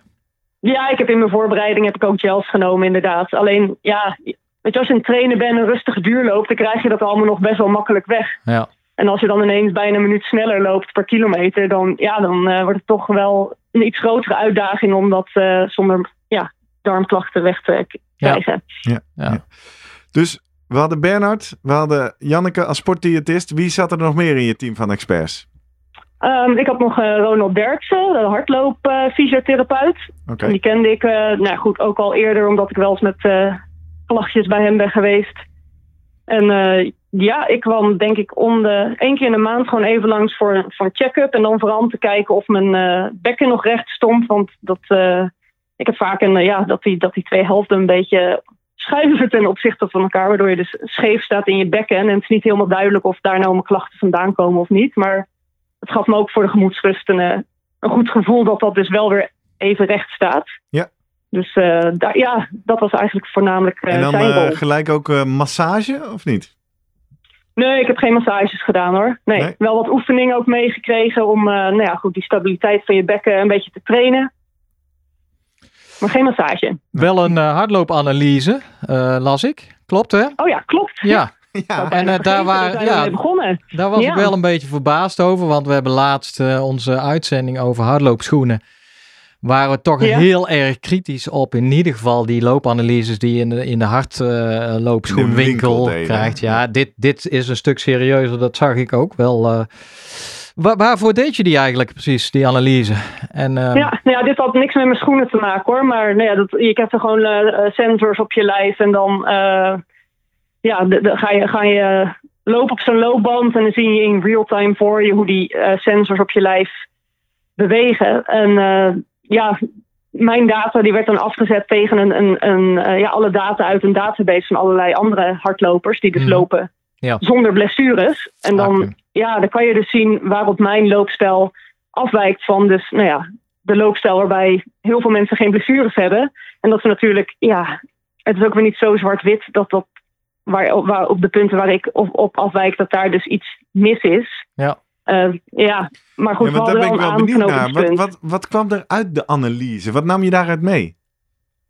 Ja, ik heb in mijn voorbereiding heb ik ook gels genomen inderdaad. Alleen, ja, weet je, als je een trainer bent en een rustige duur loopt... dan krijg je dat allemaal nog best wel makkelijk weg. Ja. En als je dan ineens bijna een minuut sneller loopt per kilometer... dan, ja, dan eh, wordt het toch wel een iets grotere uitdaging... om dat eh, zonder ja, darmklachten weg te, krijgen. Ja. Ja. ja. Dus we hadden Bernard, we hadden Janneke als sportdiëtist. Wie zat er nog meer in je team van experts? Um, ik had nog uh, Ronald Derksen, de hardloopfysiotherapeut. Oké. Okay. Die kende ik, uh, nou goed, ook al eerder, omdat ik wel eens met uh, vlagjes bij hem ben geweest. En ja, ik kwam denk ik om de één keer in de maand gewoon even langs voor, voor een check-up. En dan vooral om te kijken of mijn bekken nog recht stond. Want dat, ik heb vaak een, ja, dat, die, dat die twee helften een beetje schuiven ten opzichte van elkaar. Waardoor je dus scheef staat in je bekken. En het is niet helemaal duidelijk of daar nou mijn klachten vandaan komen of niet. Maar het gaf me ook voor de gemoedsrust een, een goed gevoel dat dat dus wel weer even recht staat. Ja. Dus uh, daar, ja, dat was eigenlijk voornamelijk uh, En dan zijn rol. uh, gelijk ook massage, of niet? Nee, ik heb geen massages gedaan hoor. Nee, Nee? wel wat oefeningen ook meegekregen om nou ja, goed, die stabiliteit van je bekken een beetje te trainen. Maar geen massage. Wel een uh, hardloopanalyse, uh, las ik. Klopt hè? Oh ja, klopt. Ja. Ja, *laughs* En uh, daar, waar, ja, begonnen. daar was Ja. ik wel een beetje verbaasd over, want we hebben laatst uh, onze uitzending over hardloopschoenen. Waren we toch Ja. heel erg kritisch op, in ieder geval die loopanalyses die je in de, in de hardloopschoenwinkel winkel deden. krijgt. Ja, dit, dit is een stuk serieuzer, dat zag ik ook wel. eh. Waar, waarvoor deed je die eigenlijk precies, die analyse? En, eh, Ja, nou ja, dit had niks met mijn schoenen te maken hoor. Maar nou ja, dat, je hebt er gewoon eh, sensors op je lijf. En dan eh, ja, de, de- ga, je, ga je lopen op zo'n loopband. En dan zie je in real time voor je hoe die eh, sensors op je lijf bewegen. En eh, ja, mijn data die werd dan afgezet tegen een, een, een, eh, ja, alle data uit een database van allerlei andere hardlopers. Die dus Mhm. lopen Ja. zonder blessures. En dan ja, dan kan je dus zien waarop mijn loopstijl afwijkt van dus, nou ja, de loopstijl waarbij heel veel mensen geen blessures hebben. En dat is natuurlijk, ja, het is ook weer niet zo zwart-wit dat dat, waar, waar op de punten waar ik op, op afwijk, dat daar dus iets mis is. Ja. Eh, ja, maar goed, ja, daar ben ik wel benieuwd naar. Wat, wat, wat kwam er uit de analyse? Wat nam je daaruit mee?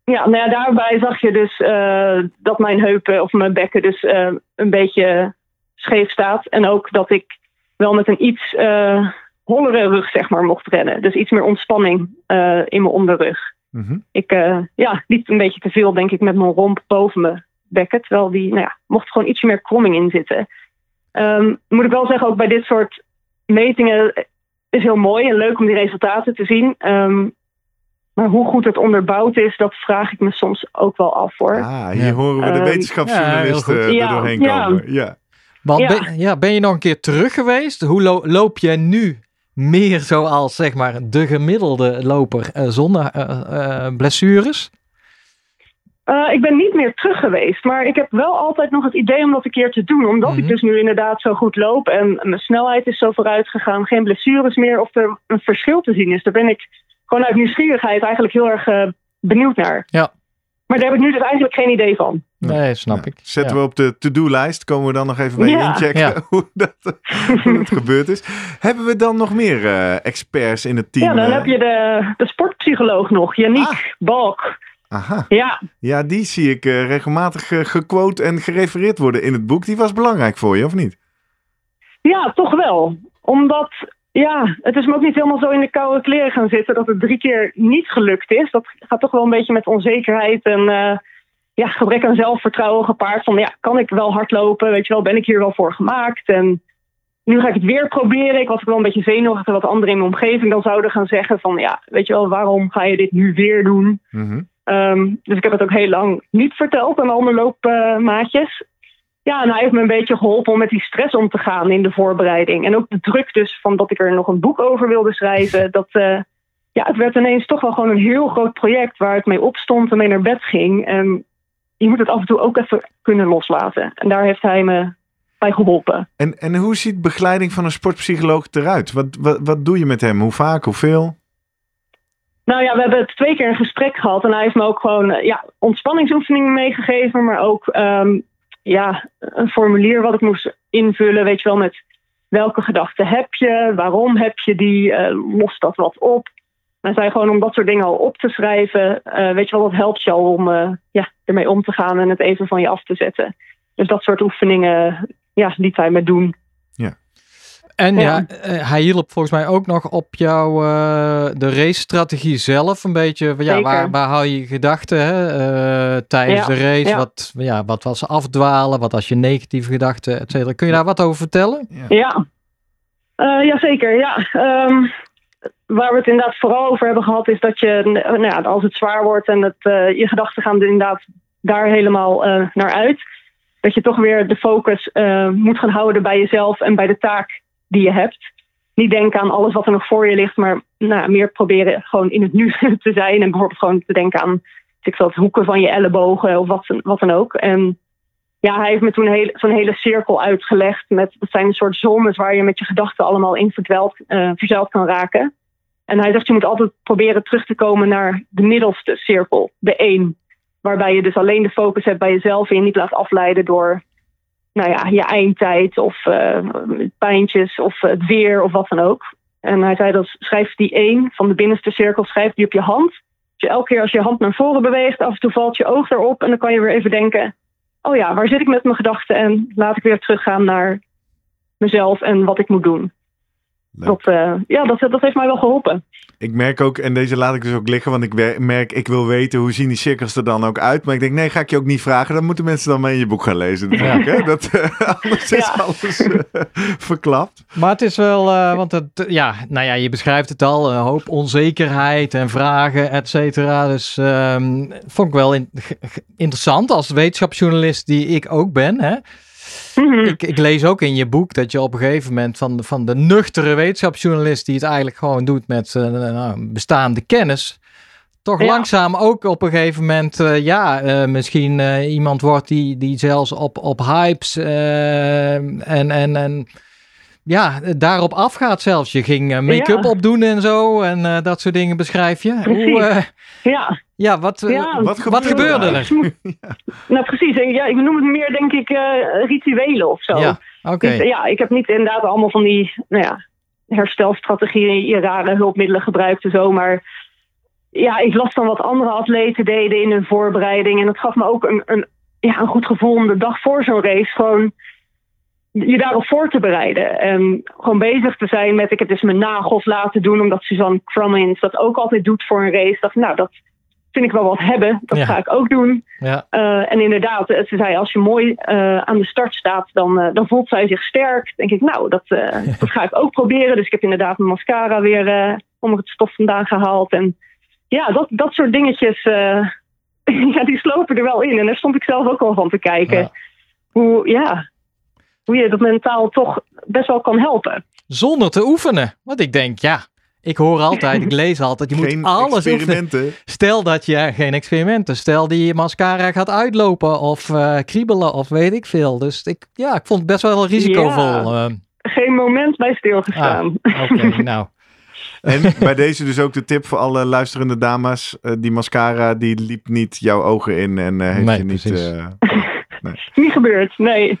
Ja, nou ja, daarbij zag je dus eh, dat mijn heupen of mijn bekken dus eh, een beetje scheef staat. En ook dat ik wel met een iets eh hollere rug, zeg maar, mocht rennen. Dus iets meer ontspanning in mijn onderrug. Mhm. Ik ja, liep een beetje te veel, denk ik, met mijn romp boven mijn bekken. Terwijl die, nou ja, mocht gewoon ietsje meer kromming in zitten. Ehm, moet ik wel zeggen, ook bij dit soort metingen is heel mooi en leuk om die resultaten te zien. Ehm, maar hoe goed het onderbouwd is, dat vraag ik me soms ook wel af hoor. Ah, hier Ja. horen we de Ehm, wetenschapsjournalisten ja, er doorheen ja. komen. Ja. Want Ja. Ben, ja, ben je nog een keer terug geweest? Hoe lo- loop jij nu meer zoals zeg maar de gemiddelde loper eh, zonder eh, eh, blessures? Eh, ik ben niet meer terug geweest, maar ik heb wel altijd nog het idee om dat een keer te doen. Omdat Mhm. ik dus nu inderdaad zo goed loop en mijn snelheid is zo vooruit gegaan, geen blessures meer, of er een verschil te zien is. Daar ben ik gewoon uit nieuwsgierigheid eigenlijk heel erg eh, benieuwd naar. Ja. Maar daar heb ik nu dus eigenlijk geen idee van. Nee, snap Ja. ik. Zetten Ja. we op de to-do-lijst. Komen we dan nog even bij je Ja. inchecken Ja. *laughs* hoe, dat, hoe dat gebeurd is. Hebben we dan nog meer eh, experts in het team? ja, dan heb je de, de sportpsycholoog nog, Yannick Ah. Balk. Aha. Ja, Ja, die zie ik eh, regelmatig eh, gequote en gerefereerd worden in het boek. Die was belangrijk voor je, of niet? Ja, toch wel. Omdat, ja, het is me ook niet helemaal zo in de koude kleren gaan zitten dat het drie keer niet gelukt is. Dat gaat toch wel een beetje met onzekerheid en eh, ja, gebrek aan zelfvertrouwen gepaard. Van ja, kan ik wel hardlopen? Weet je wel, ben ik hier wel voor gemaakt? En nu ga ik het weer proberen. Ik was ook wel een beetje zenuwachtig wat anderen in mijn omgeving dan zouden gaan zeggen. Van ja, weet je wel, waarom ga je dit nu weer doen? Mhm. Ehm, dus ik heb het ook heel lang niet verteld aan al mijn loopmaatjes. ja, en hij heeft me een beetje geholpen om met die stress om te gaan in de voorbereiding. En ook de druk dus van dat ik er nog een boek over wilde schrijven. *laughs* Dat, eh, ja, het werd ineens toch wel gewoon een heel groot project waar ik mee opstond en mee naar bed ging. En je moet het af en toe ook even kunnen loslaten. En daar heeft hij me bij geholpen. En, en hoe ziet begeleiding van een sportpsycholoog eruit? Wat, wat, wat doe je met hem? Hoe vaak? Hoeveel? Nou ja, we hebben twee keer een gesprek gehad. En hij heeft me ook gewoon eh, ja, ontspanningsoefeningen meegegeven. Maar ook ehm, ja, een formulier wat ik moest invullen. Weet je wel, met welke gedachten heb je? Waarom heb je die? eh lost dat wat op? Hij zei gewoon om dat soort dingen al op te schrijven. eh, weet je wel, dat helpt je al om ja, ermee om te gaan en het even van je af te zetten. Dus dat soort oefeningen ja, liet hij me doen. En ja, Ja. eh, hij hielp volgens mij ook nog op jouw eh, de race-strategie zelf een beetje. Ja, Zeker. waar, waar hou je je gedachten hè? eh, tijdens Ja, de race? ja. Wat, ja, wat was afdwalen? Wat was je negatieve gedachten, et cetera? Kun je daar wat over vertellen? Ja, Eh jazeker. Ja. Ehm, waar we het inderdaad vooral over hebben gehad, is dat je, nou ja, als het zwaar wordt en het, eh, je gedachten gaan er inderdaad daar helemaal eh, naar uit, dat je toch weer de focus eh, moet gaan houden bij jezelf en bij de taak die je hebt. Niet denken aan alles wat er nog voor je ligt, maar nou, meer proberen gewoon in het nu *laughs* te zijn. En bijvoorbeeld gewoon te denken aan ik het hoeken van je ellebogen of wat, wat dan ook. En ja, hij heeft me toen heel- zo'n hele cirkel uitgelegd. Met, dat zijn een soort zones waar je met je gedachten allemaal in verdweld, eh, kan raken. En hij zegt, je moet altijd proberen terug te komen naar de middelste cirkel, de één. Waarbij je dus alleen de focus hebt bij jezelf en je niet laat afleiden door nou ja, je eindtijd of eh, pijntjes of het weer of wat dan ook. En hij zei dat schrijf die één van de binnenste cirkel, schrijf die op je hand. Dus elke keer als je hand naar voren beweegt, af en toe valt je oog erop en dan kan je weer even denken, oh ja, waar zit ik met mijn gedachten en laat ik weer teruggaan naar mezelf en wat ik moet doen. Leuk. Dat, eh, ja, dat, dat heeft mij wel geholpen. Ik merk ook, en deze laat ik dus ook liggen, want ik merk, ik wil weten hoe zien die cirkels er dan ook uit. Maar ik denk, nee, ga ik je ook niet vragen. Dan moeten mensen dan maar in je boek gaan lezen. natuurlijk, hè? Dat, eh, *laughs* anders is Ja. alles eh, *laughs* verklapt. Maar het is wel, eh, want het, ja, nou ja, je beschrijft het al, een hoop onzekerheid en vragen, et cetera. Dus ehm, vond ik wel in- interessant als wetenschapsjournalist die ik ook ben. Hè? Mhm. Ik, ik lees ook in je boek dat je op een gegeven moment van, de- van de nuchtere wetenschapsjournalist die het eigenlijk gewoon doet met eh, nou, bestaande kennis, toch Ja. langzaam ook op een gegeven moment, eh, ja, eh, misschien iemand wordt die, die zelfs op, op hypes en, en, en ja, daarop afgaat zelfs. Je ging eh, make-up Ja. opdoen en zo en eh, dat soort dingen beschrijf je. Precies. Hoe, eh, Ja, ja, wat, Ja. Wat wat gebeurde er? *laughs* nou precies. Ja, ik noem het meer, denk ik, eh, rituelen of zo. Ja, oké. Dus, ja, ik heb niet inderdaad allemaal van die nou ja, herstelstrategieën, rare hulpmiddelen gebruikt en zo. Maar ja, ik las dan wat andere atleten deden in hun voorbereiding. En dat gaf me ook een, een, ja, een goed gevoel om de dag voor zo'n race gewoon je daarop voor te bereiden. En gewoon bezig te zijn met, ik heb dus mijn nagels laten doen, omdat Suzanne Crummins dat ook altijd doet voor een race. Dat, nou, dat vind ik wel wat hebben. Dat Ja. ga ik ook doen. Ja, Eh, en inderdaad, eh, ze zei als je mooi eh, aan de start staat, dan, dan voelt zij zich sterk. denk ik, nou, dat, *laughs* dat ga ik ook proberen. Dus ik heb inderdaad mijn mascara weer onder het stof vandaan gehaald. En ja, dat, dat soort dingetjes, *laughs* ja, die slopen er wel in. En daar stond ik zelf ook al van te kijken. Hoe, ja, hoe je dat mentaal toch best wel kan helpen. zonder te oefenen. Want ik denk, ja, ik hoor altijd, ik lees altijd, je Geen moet alles oefenen. experimenten. Stel dat je geen experimenten, stel die mascara gaat uitlopen of eh, kriebelen of weet ik veel. Dus ik, ja, ik vond het best wel risicovol. eh. Geen moment bij stilgestaan. Oké, *laughs* nou. En bij deze dus ook de tip voor alle luisterende dames. eh, die mascara, die liep niet jouw ogen in en eh, heeft Nee, je niet... eh, *laughs* Niet gebeurd, nee.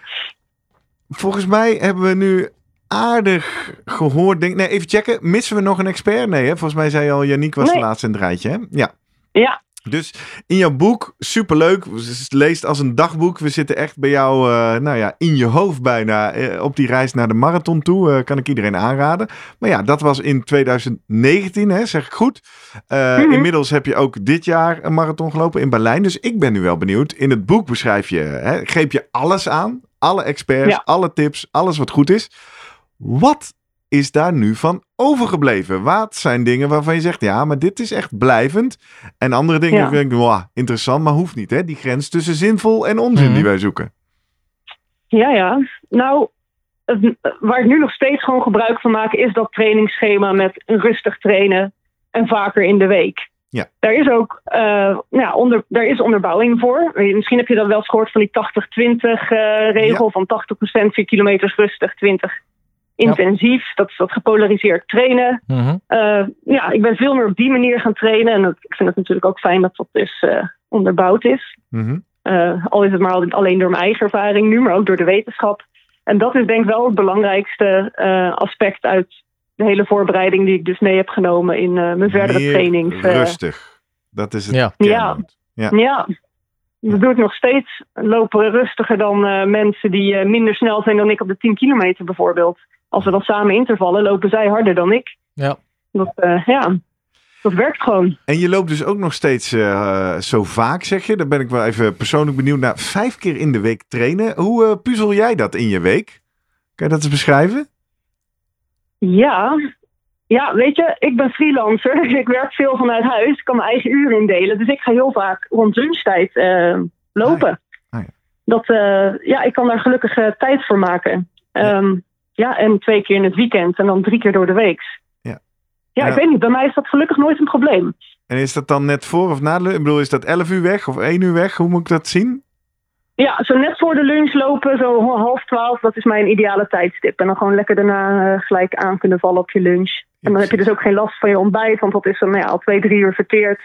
Volgens mij hebben we nu aardig gehoord. Denk, nee, even checken. Missen we nog een expert? Nee, hè? volgens mij zei je al, Janiek was de laatste in het rijtje. Hè? Ja. Ja, Dus in jouw boek, superleuk. Het leest als een dagboek. We zitten echt bij jou, eh, nou ja, in je hoofd bijna. eh, op die reis naar de marathon toe. eh, kan ik iedereen aanraden. Maar ja, dat was in 2019, hè, zeg ik goed. Mhm. Inmiddels heb je ook dit jaar een marathon gelopen in Berlijn. Dus ik ben nu wel benieuwd. In het boek beschrijf je, hè, geef je alles aan. Alle experts, Ja. alle tips, alles wat goed is. Wat is daar nu van overgebleven? Wat zijn dingen waarvan je zegt, ja, maar dit is echt blijvend. En andere dingen Ja. waarvan je denkt, wow, interessant, maar hoeft niet. Hè? Die grens tussen zinvol en onzin Mhm. die wij zoeken. Ja, ja. Nou, waar ik nu nog steeds gewoon gebruik van maak, is dat trainingsschema met rustig trainen en vaker in de week. Ja. Daar is ook uh, ja, onder, daar is onderbouwing voor. Misschien heb je dat wel eens gehoord van die 80-20 uh, regel van 80% 4 kilometers rustig, 20 intensief. Dat is dat gepolariseerd trainen. Uh, ja, ik ben veel meer op die manier gaan trainen. En dat, ik vind het natuurlijk ook fijn dat dat dus onderbouwd is. Mhm. Al is het maar alleen door mijn eigen ervaring nu, maar ook door de wetenschap. En dat is denk ik wel het belangrijkste aspect uit de hele voorbereiding die ik dus mee heb genomen in uh, mijn verdere Meer trainings. Rustig. Dat is het. Ja. Ja. Ja. ja. Dat doe ik nog steeds. Lopen rustiger dan uh, mensen die uh, minder snel zijn dan ik op de 10 kilometer bijvoorbeeld. als we dan samen intervallen, lopen zij harder dan ik. Ja. Dat, uh, ja, dat werkt gewoon. En je loopt dus ook nog steeds uh, zo vaak, zeg je. Daar ben ik wel even persoonlijk benieuwd naar. Vijf keer in de week trainen. Hoe uh, puzzel jij dat in je week? Kan je dat eens beschrijven? Ja, ja, weet je, ik ben freelancer. *laughs* Ik werk veel vanuit huis. Ik kan mijn eigen uren indelen. Dus ik ga heel vaak rond lunchtijd uh, lopen. Ah, ja. Ah, ja. Dat, uh, ja, ik kan daar gelukkig uh, tijd voor maken. Ja. Um, ja, en twee keer in het weekend en dan drie keer door de week. Ja. Ja, ik weet niet. Bij mij is dat gelukkig nooit een probleem. En is dat dan net voor of na de Ik bedoel, is dat 11 uur weg of 1 uur weg? Hoe moet ik dat zien? Ja, zo net voor de lunch lopen, zo half twaalf, dat is mijn ideale tijdstip. En dan gewoon lekker daarna uh, gelijk aan kunnen vallen op je lunch. En dan heb je dus ook geen last van je ontbijt, want dat is dan nou ja, al twee, drie uur verteerd.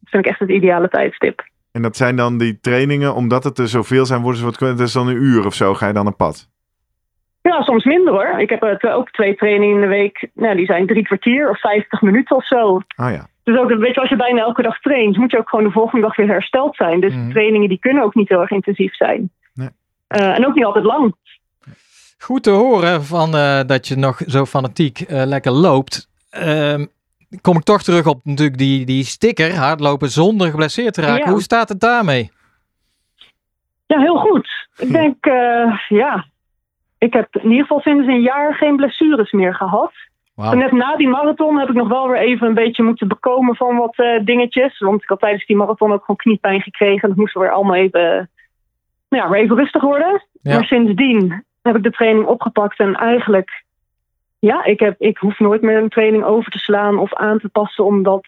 Dat vind ik echt het ideale tijdstip. En dat zijn dan die trainingen, omdat het er zoveel zijn, worden ze wat Dat is dan een uur of zo, ga je dan een pad? Ja, soms minder hoor. Ik heb uh, ook twee trainingen in de week. Nou, die zijn drie kwartier of vijftig minuten of zo. Ah ja. Dus ook, weet je, als je bijna elke dag traint, moet je ook gewoon de volgende dag weer hersteld zijn. Dus Mhm. trainingen die kunnen ook niet heel erg intensief zijn. Nee. Uh, en ook niet altijd lang. Goed te horen van, uh, dat je nog zo fanatiek uh, lekker loopt. Ehm, kom ik toch terug op natuurlijk die, die sticker, hardlopen zonder geblesseerd te raken. Ja. Hoe staat het daarmee? Ja, heel goed. Ik denk, uh, ja, ik heb in ieder geval sinds een jaar geen blessures meer gehad. Wow. En net na die marathon heb ik nog wel weer even een beetje moeten bekomen van wat uh, dingetjes. Want ik had tijdens die marathon ook gewoon kniepijn gekregen. Dat moest weer allemaal even, nou ja, weer even rustig worden. Ja. Maar sindsdien heb ik de training opgepakt en eigenlijk, ja, ik, heb, ik hoef nooit meer een training over te slaan of aan te passen omdat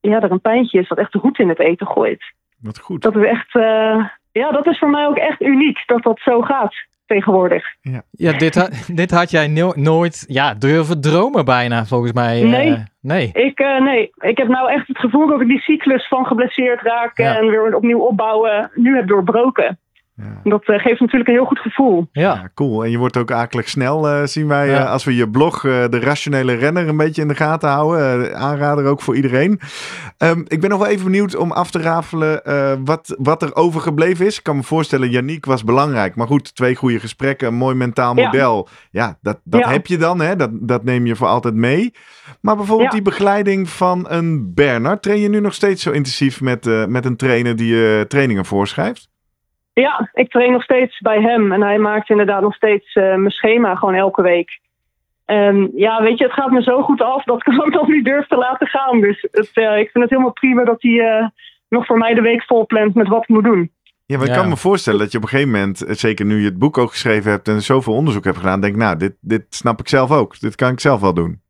ja, er een pijntje is dat echt de roet in het eten gooit. Wat goed. Dat is echt, uh, ja, dat is voor mij ook echt uniek dat dat zo gaat tegenwoordig. Ja, ja dit, ha *laughs* dit had jij no nooit ja, durven dromen bijna, volgens mij. Nee. Uh, nee. Ik, uh, nee, ik heb nou echt het gevoel dat ik die cyclus van geblesseerd raken Ja. en weer opnieuw opbouwen nu heb doorbroken. Ja. Dat uh, geeft natuurlijk een heel goed gevoel. Ja. Ja, cool. En je wordt ook akelig snel, uh, zien wij, Ja. uh, als we je blog, uh, de rationele renner, een beetje in de gaten houden. Uh, aanrader ook voor iedereen. Um, ik ben nog wel even benieuwd om af te rafelen uh, wat, wat er overgebleven is. Ik kan me voorstellen, Yannick was belangrijk. Maar goed, twee goede gesprekken, een mooi mentaal model. Ja, dat, dat Ja. heb je dan, hè? Dat, dat neem je voor altijd mee. Maar bijvoorbeeld Ja. die begeleiding van een Bernard. Train je nu nog steeds zo intensief met, uh, met een trainer die je trainingen voorschrijft? Ja, ik train nog steeds bij hem en hij maakt inderdaad nog steeds uh, mijn schema gewoon elke week. En ja, weet je, het gaat me zo goed af dat ik hem *laughs* ook nog niet durf te laten gaan. Dus het, uh, ik vind het helemaal prima dat hij uh, nog voor mij de week volplant met wat ik moet doen. Ja, maar ik Ja. kan me voorstellen dat je op een gegeven moment, eh, zeker nu je het boek ook geschreven hebt en zoveel onderzoek hebt gedaan, denk ik, nou, dit, dit snap ik zelf ook. Dit kan ik zelf wel doen.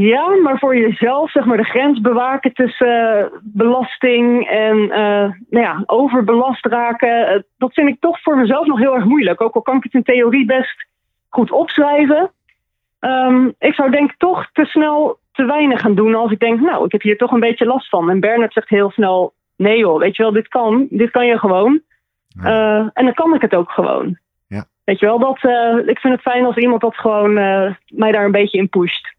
Ja, maar voor jezelf, zeg maar, de grens bewaken tussen uh, belasting en uh, nou ja, overbelast raken, uh, dat vind ik toch voor mezelf nog heel erg moeilijk. Ook al kan ik het in theorie best goed opschrijven. Um, ik zou denk ik toch te snel te weinig gaan doen als ik denk, nou, ik heb hier toch een beetje last van. En Bernard zegt heel snel, nee joh, weet je wel, dit kan, dit kan je gewoon. Ja. En dan kan ik het ook gewoon. Ja. Weet je wel, dat, ik vind het fijn als iemand dat gewoon mij daar een beetje in pusht.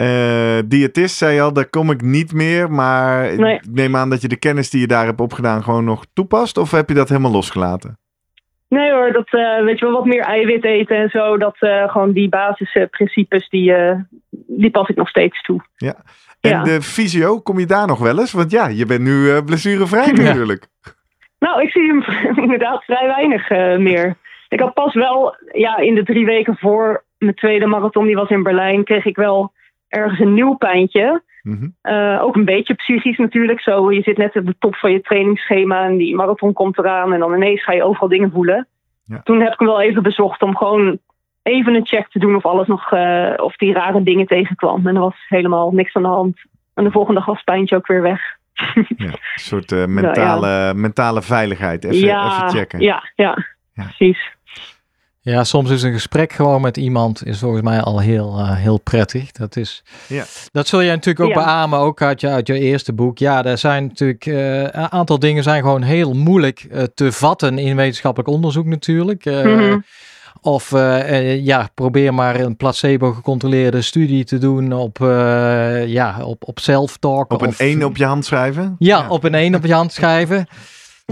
Uh, diëtist zei al, daar kom ik niet meer. Maar Nee. ik neem aan dat je de kennis die je daar hebt opgedaan gewoon nog toepast. Of heb je dat helemaal losgelaten? Nee hoor, dat uh, weet je wel, wat meer eiwit eten en zo. Dat uh, gewoon die basisprincipes, die, die pas ik nog steeds toe. Ja. En Ja. de fysio, kom je daar nog wel eens? Want ja, je bent nu blessurevrij *laughs* Ja. natuurlijk. Nou, ik zie hem *laughs* inderdaad vrij weinig meer. Ik had pas wel, ja, in de drie weken voor mijn tweede marathon, die was in Berlijn, kreeg ik wel ergens een nieuw pijntje. Mhm. Uh, ook een beetje psychisch natuurlijk. Zo, je zit net op de top van je trainingsschema en die marathon komt eraan en dan ineens ga je overal dingen voelen. Ja. Toen heb ik hem wel even bezocht om gewoon even een check te doen of alles nog, uh, of die rare dingen tegenkwam. En er was helemaal niks aan de hand. En de volgende dag was het pijntje ook weer weg. *laughs* Ja, een soort uh, mentale, mentale veiligheid. Even, even checken. Ja, ja, Ja. precies. Ja, soms is een gesprek gewoon met iemand is volgens mij al heel, uh, heel prettig. Dat, is, Ja. dat zul jij natuurlijk ook Ja. beamen, ook uit je, uit je eerste boek. Ja, er zijn natuurlijk uh, een aantal dingen zijn gewoon heel moeilijk uh, te vatten in wetenschappelijk onderzoek natuurlijk. Uh, Mhm. Of uh, ja, probeer maar een placebo gecontroleerde studie te doen op, uh, ja, op, op self-talk. Op een of, 1 op je hand schrijven? Ja, op een 1 op je hand schrijven.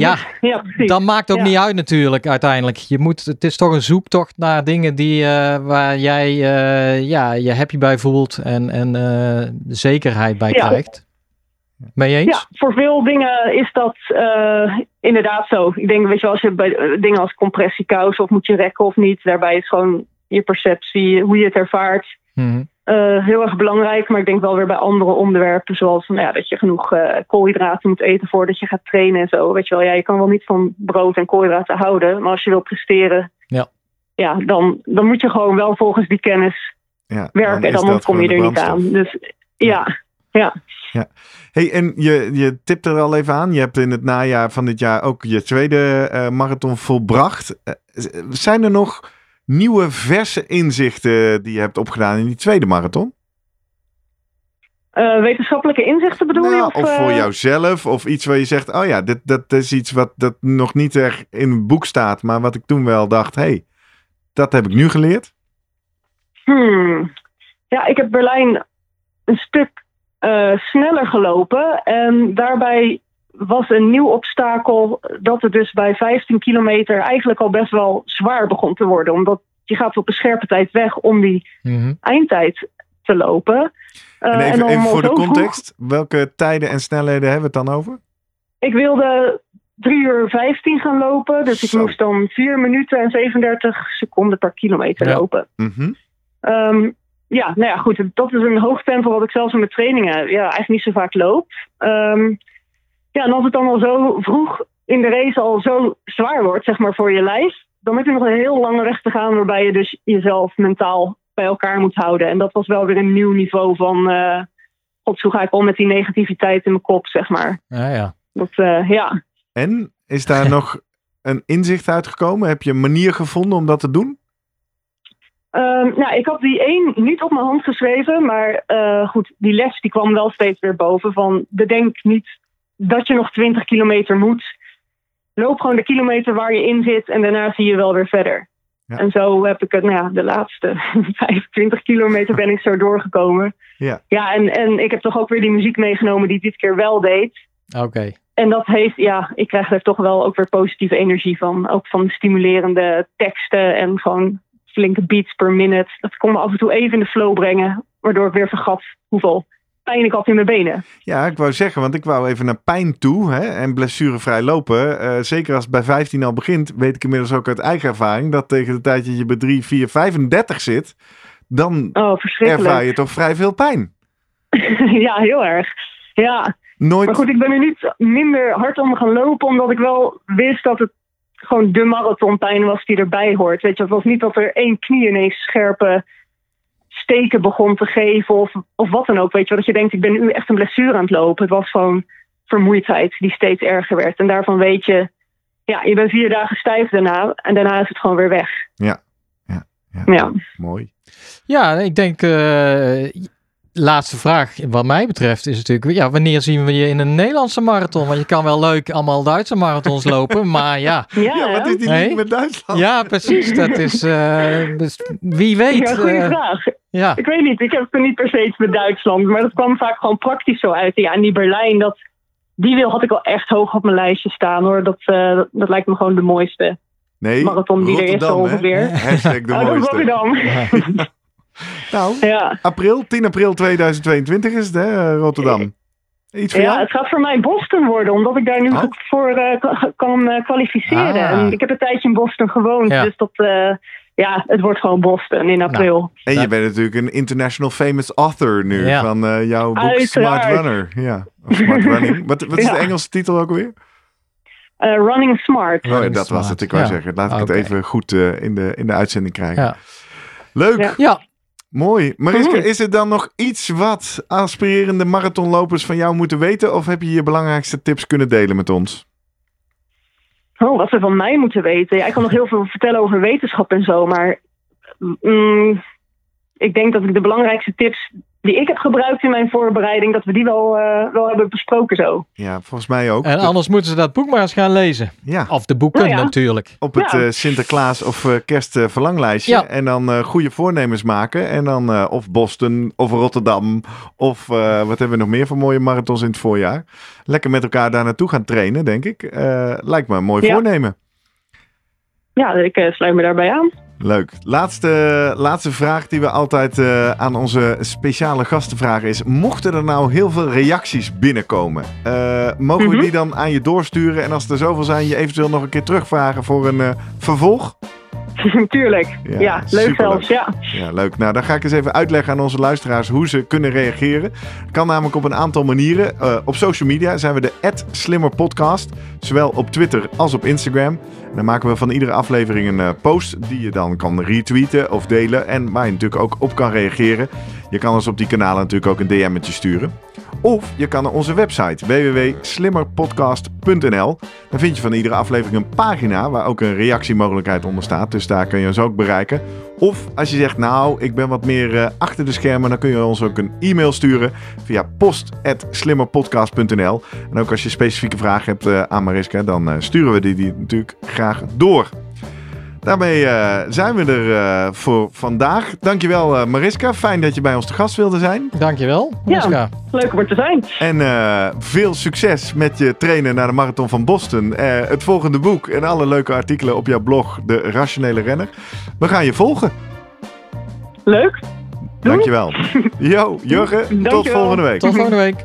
Ja, Ja, precies. dat maakt ook Ja. niet uit natuurlijk uiteindelijk. Je moet, het is toch een zoektocht naar dingen die, eh, waar jij eh, ja, je happy bij voelt en, en eh, zekerheid bij Ja. krijgt. Je eens? Ja, voor veel dingen is dat inderdaad zo. Ik denk, weet je, wel, als je bij dingen als compressiekous of moet je rekken of niet, daarbij is gewoon je perceptie, hoe je het ervaart, Mhm. Eh, heel erg belangrijk. Maar ik denk wel weer bij andere onderwerpen, zoals nou ja, dat je genoeg eh, koolhydraten moet eten voordat je gaat trainen en zo. Weet je wel, ja, je kan wel niet van brood en koolhydraten houden, maar als je wil presteren, Ja. Ja, dan, dan moet je gewoon wel volgens die kennis Ja, werken. en dan kom je er niet aan. Dus ja, ja. Hey, en je, je tipt er al even aan. Je hebt in het najaar van dit jaar ook je tweede eh, marathon volbracht. Zijn er nog nieuwe verse inzichten die je hebt opgedaan in die tweede marathon? Eh, wetenschappelijke inzichten bedoel je? Nou, Of, of voor eh, jouzelf, of iets waar je zegt: Oh ja, dit, dat is iets wat dat nog niet er in het boek staat, maar wat ik toen wel dacht: hey, dat heb ik nu geleerd. Hmm. Ja, ik heb Berlijn een stuk eh, sneller gelopen. En daarbij was een nieuw obstakel dat het dus bij 15 kilometer eigenlijk al best wel zwaar begon te worden. Omdat je gaat op een scherpe tijd weg om die Mhm. eindtijd te lopen. Eh, en even, dan even voor de vroeg- context: welke tijden en snelheden hebben we het dan over? Ik wilde 3 uur 15 gaan lopen. Dus ik moest dan 4 minuten en 37 seconden per kilometer Ja. lopen. Mhm. Ehm, ja, nou ja, goed. Dat is een hoog tempo wat ik zelfs in mijn trainingen ja, eigenlijk niet zo vaak loop. Ehm, ja, en als het dan al zo vroeg in de race al zo zwaar wordt, zeg maar, voor je lijf, dan heb je nog een heel lange weg te gaan waarbij je dus jezelf mentaal bij elkaar moet houden. En dat was wel weer een nieuw niveau van, eh god, hoe ga ik om met die negativiteit in mijn kop, zeg maar. Ja, ja. Dat, eh, ja. En is daar *laughs* nog een inzicht uitgekomen? Heb je een manier gevonden om dat te doen? Ehm, nou, ik had die één niet op mijn hand geschreven, maar eh, goed, die les die kwam wel steeds weer boven van bedenk niet dat je nog 20 kilometer moet. Loop gewoon de kilometer waar je in zit en daarna zie je wel weer verder. Ja. En zo heb ik het, nou ja, de laatste *laughs* 25 kilometer ben ik zo doorgekomen. Ja. Ja, en, en ik heb toch ook weer die muziek meegenomen die dit keer wel deed. Oké. En dat heeft, ja, ik krijg er toch wel ook weer positieve energie van. Ook van stimulerende teksten en gewoon flinke beats per minute. Dat kon me af en toe even in de flow brengen, waardoor ik weer vergat hoeveel pijn ik had in mijn benen. Ja, ik wou zeggen, want ik wou even naar pijn toe hè, en blessurevrij lopen. Eh, zeker als het bij 15 al begint, weet ik inmiddels ook uit eigen ervaring dat tegen de tijd dat je bij 3, 4, 35 zit, dan Oh, ervaar je toch vrij veel pijn. *laughs* ja, heel erg. Ja, Nooit. maar goed, ik ben er niet minder hard om gaan lopen, omdat ik wel wist dat het gewoon de marathonpijn was die erbij hoort. Weet je, het was niet dat er één knie ineens scherpe steken begon te geven of, of wat dan ook. Weet je, wel, dat je denkt, ik ben nu echt een blessure aan het lopen. Het was gewoon vermoeidheid die steeds erger werd. En daarvan weet je, ja, je bent vier dagen stijf daarna en daarna is het gewoon weer weg. Ja, ja, ja. Ja. Mooi. Ja, ik denk, eh, laatste vraag wat mij betreft is natuurlijk, ja, wanneer zien we je in een Nederlandse marathon? Want je kan wel leuk allemaal Duitse marathons lopen, maar ja. *laughs* Ja, Ja, wat hè? is die Hey? met Duitsland? Ja, precies. Dat is, eh, dus wie weet. Ja, goede eh, vraag. ja, Ik weet niet, ik heb het er niet per se iets met Duitsland, maar dat kwam vaak gewoon praktisch zo uit. Ja, en die Berlijn, dat, die wil had ik wel echt hoog op mijn lijstje staan hoor. Dat, eh, dat, dat lijkt me gewoon de mooiste. Nee, Marathon die er is hè? ongeveer. Hashtag de oh, mooiste. Rotterdam. *laughs* *laughs* Nou, ja. april, 10 april 2022 is het, hè, eh, Rotterdam. Iets voor ja, jou? het gaat voor mij Boston worden, omdat ik daar nu Oh. voor eh, ka- kan eh, kwalificeren. Ah. En ik heb een tijdje in Boston gewoond, Ja. dus dat, eh, ja, het wordt gewoon Boston in april. En je bent natuurlijk een international famous author nu Ja. van eh, jouw boek Uiteraard. Smart Runner. Ja, of Smart *laughs* Running. Wat, wat is Ja. de Engelse titel ook alweer? Eh, running Smart. Oh, dat was het. Ik wou Ja. zeggen, laat ik Oké. het even goed eh, in, de, in de uitzending krijgen. Ja. Leuk, Ja. Mooi. Mariska, is er dan nog iets wat aspirerende marathonlopers van jou moeten weten? Of heb je je belangrijkste tips kunnen delen met ons? Oh, wat ze van mij moeten weten. Ja, ik kan nog heel veel vertellen over wetenschap en zo, maar mm, ik denk dat ik de belangrijkste tips die ik heb gebruikt in mijn voorbereiding, dat we die wel, uh, wel hebben besproken zo. Ja, volgens mij ook. En anders moeten ze dat boek maar eens gaan lezen. Ja. Of de boeken Nou ja. natuurlijk. Op het Ja. eh, Sinterklaas of eh, kerstverlanglijstje. Ja. En dan eh, goede voornemens maken. En dan eh, of Boston of Rotterdam. Of eh, wat hebben we nog meer voor mooie marathons in het voorjaar. Lekker met elkaar daar naartoe gaan trainen, denk ik. Eh, lijkt me een mooi Ja. voornemen. Ja, ik eh, sluit me daarbij aan. Leuk. Laatste, laatste vraag die we altijd eh, aan onze speciale gasten vragen is: mochten er nou heel veel reacties binnenkomen, eh, mogen we Mhm. die dan aan je doorsturen? En als er zoveel zijn, je eventueel nog een keer terugvragen voor een eh, vervolg? *laughs* Tuurlijk. Ja, Ja, leuk superleuk. zelfs. Ja. Ja, leuk. Nou, dan ga ik eens even uitleggen aan onze luisteraars hoe ze kunnen reageren. Kan namelijk op een aantal manieren. Op social media zijn we de @slimmerpodcast, zowel op Twitter als op Instagram. Dan maken we van iedere aflevering een eh, post die je dan kan retweeten of delen en waar je natuurlijk ook op kan reageren. Je kan ons op die kanalen natuurlijk ook een DM'tje sturen. Of je kan naar onze website www.slimmerpodcast.nl. Dan vind je van iedere aflevering een pagina waar ook een reactiemogelijkheid onder staat. Dus daar kun je ons ook bereiken. Of als je zegt, nou, ik ben wat meer eh, achter de schermen, dan kun je ons ook een e-mail sturen via post.slimmerpodcast.nl. En ook als je specifieke vragen hebt eh, aan Mariska, dan eh, sturen we die, die natuurlijk graag door. Daarmee eh, zijn we er eh, voor vandaag. Dankjewel eh, Mariska, fijn dat je bij ons te gast wilde zijn. Dankjewel. Ja. Mariska. Leuk om er te zijn. En eh, veel succes met je trainen naar de Marathon van Boston. Eh, het volgende boek en alle leuke artikelen op jouw blog, De Rationele Renner. We gaan je volgen. Leuk. Doei. Dankjewel. *laughs* Yo, Jurgen, tot volgende week. Tot volgende week.